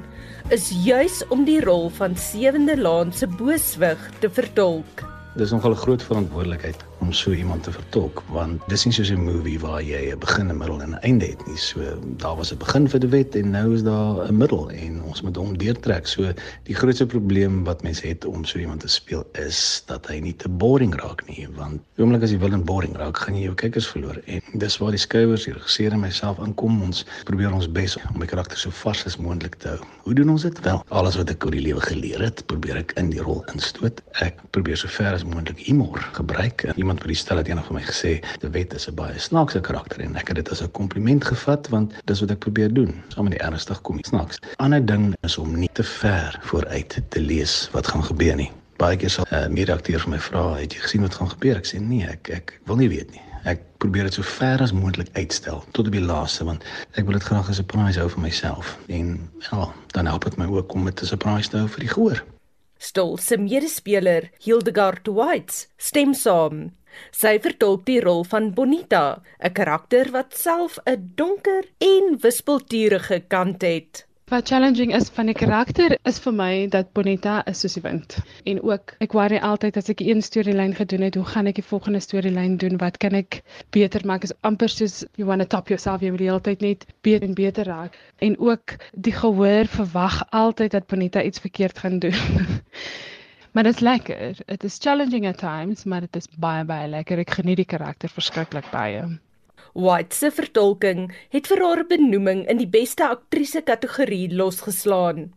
is juis om die rol van Sewende Laan se booswig te vertolk. Dis nogal 'n groot verantwoordelikheid om so iemand te vertolk want dis nie soos 'n movie waar jy 'n begin, 'n middel en 'n einde het nie. So daar was 'n begin vir die wet en nou is daar 'n middel en ons moet hom deurtrek. So die grootste probleem wat mense het om so iemand te speel is dat hy nie te boring raak nie want oomblik as jy wil in boring raak, gaan jy jou kykers verloor en dis waar die skrywer, die regisseur en myself aankom. Ons probeer ons bes om die karakter so vars as moontlik te hou. Hoe doen ons dit? Wel, alles wat ek oor die lewe geleer het, probeer ek in die rol instoot. Ek probeer so ver as moontlik humor gebruik. Iemand vir die stel het eendag vir my gesê, "Die wet is 'n baie snaakse karakter" en ek het dit as 'n kompliment gevat want dis wat ek probeer doen, saam met die ernstig kom snaaks. Ander ding is om nie te ver vooruit te lees wat gaan gebeur nie. Baie keer sal 'n uh, mede-akteur vir my vra, "Het jy gesien wat gaan gebeur?" Ek sê, "Nee, ek ek wil nie weet nie." Ek probeer dit so ver as moontlik uitstel tot op die laaste want ek wil dit graag as 'n surprise hou vir myself en ja, dan help dit my ook om dit as 'n surprise te hou vir die gehoor. Stol se medespeler Hildegard White stem saam. Sy vertolk die rol van Bonita, 'n karakter wat self 'n donker en wispelturige kant het. Wat challenging is van die karakter is vir my dat Bonita is soos die wind. En ook ek worry altyd as ek een storielyn gedoen het, hoe gaan ek die volgende storielyn doen? Wat kan ek beter maak? Is amper soos you want to top yourself, jy wil die hele tyd net beter en beter raak. En ook die gehoor verwag altyd dat Bonita iets verkeerd gaan doen. [LAUGHS] maar dit is lekker. It is challenging at times, maar dit is baie baie lekker. Ek geniet die karakter verskriklik baie. White se vertolking het vir haar benoeming in die beste aktrise kategorie losgeslaan.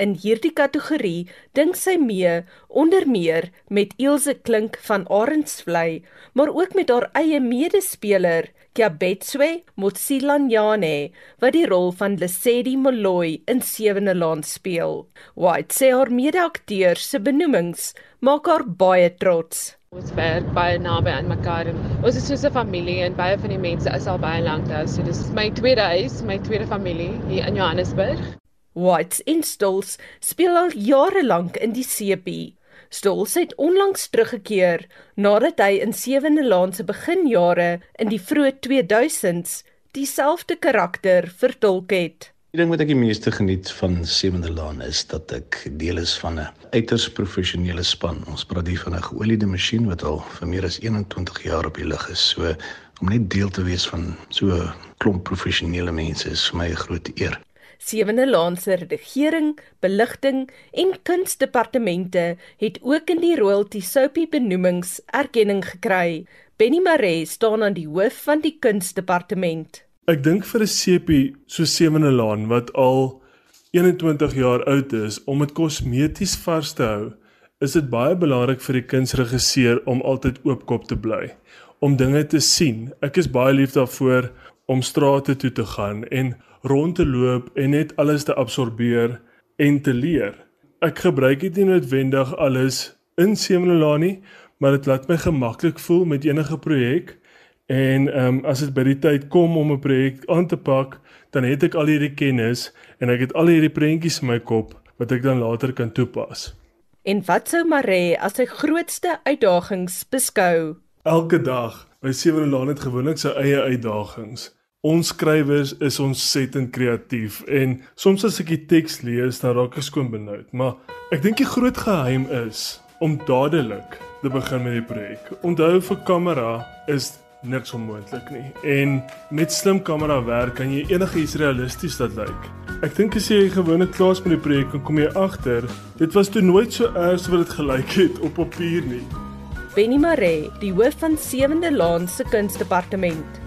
In hierdie kategorie dink sy mee onder meer met Ilse Klink van Arendsvlei, maar ook met haar eie medespeler Kiabetswe Motsilanyane wat die rol van Lesedi Moloi in Sewende Laan speel. White sê haar mede-akteurs se benoemings maak haar baie trots. Ons werk baie naby aan mekaar en ons is soos 'n familie en baie van die mense is al baie lank daar. So dis my tweede huis, my tweede familie hier in Johannesburg. White Installs speel al jare lank in die CP. Stolz het onlangs teruggekeer nadat hy in Sewende Laan se beginjare in die vroeë 2000s dieselfde karakter vertolk het. Die ding wat ek die meeste geniet van Sewende Laan is dat ek deel is van 'n uiters professionele span. Ons praat hier van 'n geoliede masjien wat al vir meer as 21 jaar op die lug is. So om net deel te wees van so 'n klomp professionele mense is vir my 'n groot eer. Sewende Laan se regering, beligting en kunsdepartemente het ook in die royalty soapie benoemings erkenning gekry. Benny Maree staan aan die hoof van die kunsdepartement. Ek dink vir 'n sepie so Sewende Laan wat al 21 jaar oud is om dit kosmeties vars te hou, is dit baie belangrik vir die kunsregisseur om altyd oopkop te bly, om dinge te sien. Ek is baie lief daarvoor om strate toe te gaan en rond te loop en net alles te absorbeer en te leer. Ek gebruik dit nie noodwendig alles in Semelaan nie, maar dit laat my gemaklik voel met enige projek. En ehm um, as dit by die tyd kom om 'n projek aan te pak, dan het ek al hierdie kennis en ek het al hierdie prentjies in my kop wat ek dan later kan toepas. En wat sou Maree as sy grootste uitdagings beskou? Elke dag by Semelaan het gewoonlik sy eie uitdagings. Ons skrywers is ontsettend kreatief en soms as ek die teks lees, dan raak ek skoon benoud, maar ek dink die groot geheim is om dadelik te begin met die projek. Onthou vir kamera is niks onmoontlik nie. En met slim kamera werk kan jy enigiets realisties laat lyk. Ek dink as jy gewoonlik klaar is met die projek, kom jy agter, dit was toe nooit so erg so wat dit gelyk het op papier nie. Benny Maree, die hoof van Sewende Laan se kunsdepartement.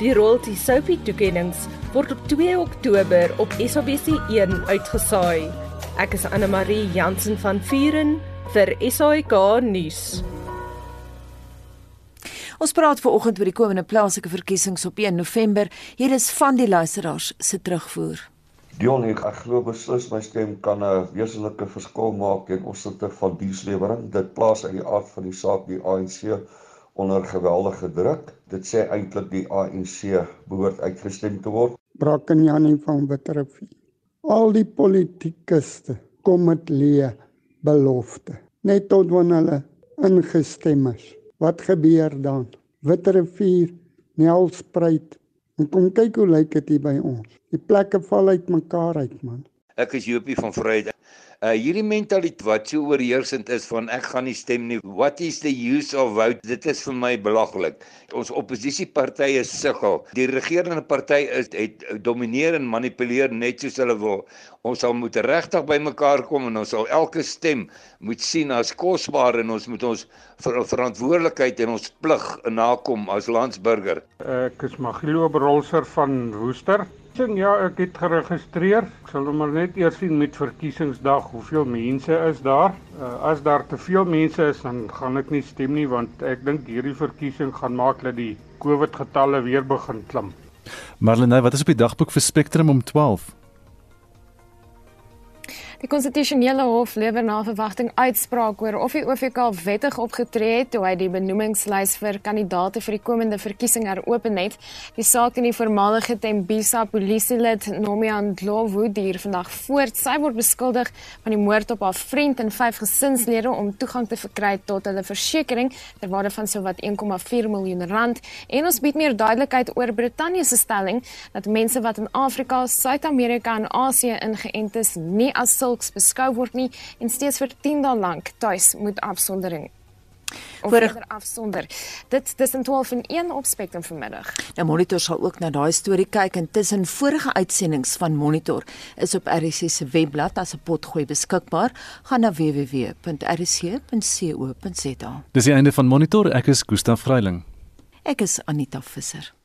Die royalty soapie toekenninge word op 2 Oktober op SABC1 uitgesaai. Ek is Anne Marie Jansen van Vuren vir SAK nuus. Ons praat ver oggend oor die komende plaaslike verkiesings op 1 November. Hier is van die luisteraars se terugvoer. Dion, ek glo beslis my stem kan 'n wesenlike verskil maak in opsigte van dienslewering. Dit plaas uit die aard van die saak die ANC onder geweldige druk. Dit sê eintlik die ANC behoort uitgestem te word. Brakenjanie van Witrifuur. Al die politikuste kom met leë belofte. Net tot wanneer hulle ingestem is. Wat gebeur dan? Witrifuur, Nelspruit. En kom kyk hoe lyk dit hier by ons. Die plekke val uit mekaar uit, man. Ek is Jopie van Vryheid. Uh hierdie mentaliteit wat so oorheersend is van ek gaan nie stem nie. What is the use of vote? Dit is vir my belaglik. Ons oppositiepartye sukkel. Die regerende party is het domineer en manipuleer net soos hulle wil. Ons sal moet regtig bymekaar kom en ons sal elke stem moet sien as kosbaar en ons moet ons ver verantwoordelikheid en ons plig nakom as landsburger. Ek is Magilo Brolser van Woester. Sien ja, ek het geregistreer. Ek sal nou maar net eers sien met verkiesingsdag hoeveel mense is daar. Uh, as daar te veel mense is, dan gaan ek nie stem nie want ek dink hierdie verkiesing gaan maak dat die COVID getalle weer begin klim. Marlene, wat is op die dagboek vir Spectrum om 12? Die konstitusionele hof lewer na verwagting uitspraak oor of die OVK wettig opgetree het toe hy die benoemingslys vir kandidaate vir die komende verkiesing heropen het. Die saak teen die voormalige Tembisa polisielid Nomian Dlovu duur vandag voort. Sy word beskuldig van die moord op haar vriend en vyf gesinslede om toegang te verkry tot hulle versekerings ter waarde van sowat 1,4 miljoen rand. En ons bied meer duidelikheid oor Brittanje se stelling dat mense wat in Afrika, Suid-Amerika en Asië ingeënt is, nie as sulks beskou word nie en steeds vir 10 dae lank tuis moet afsondering of verder afsonder. Dit dis in 12 en 1 op Spectrum vanmiddag. Nou Monitor sal ook na daai storie kyk en tussen vorige uitsendings van Monitor is op RC se webblad as 'n potgooi beskikbaar. Gaan na www.rc.co.za. Dis die einde van Monitor. Ek is Gustaf Vreiling. Ek is Anita Visser.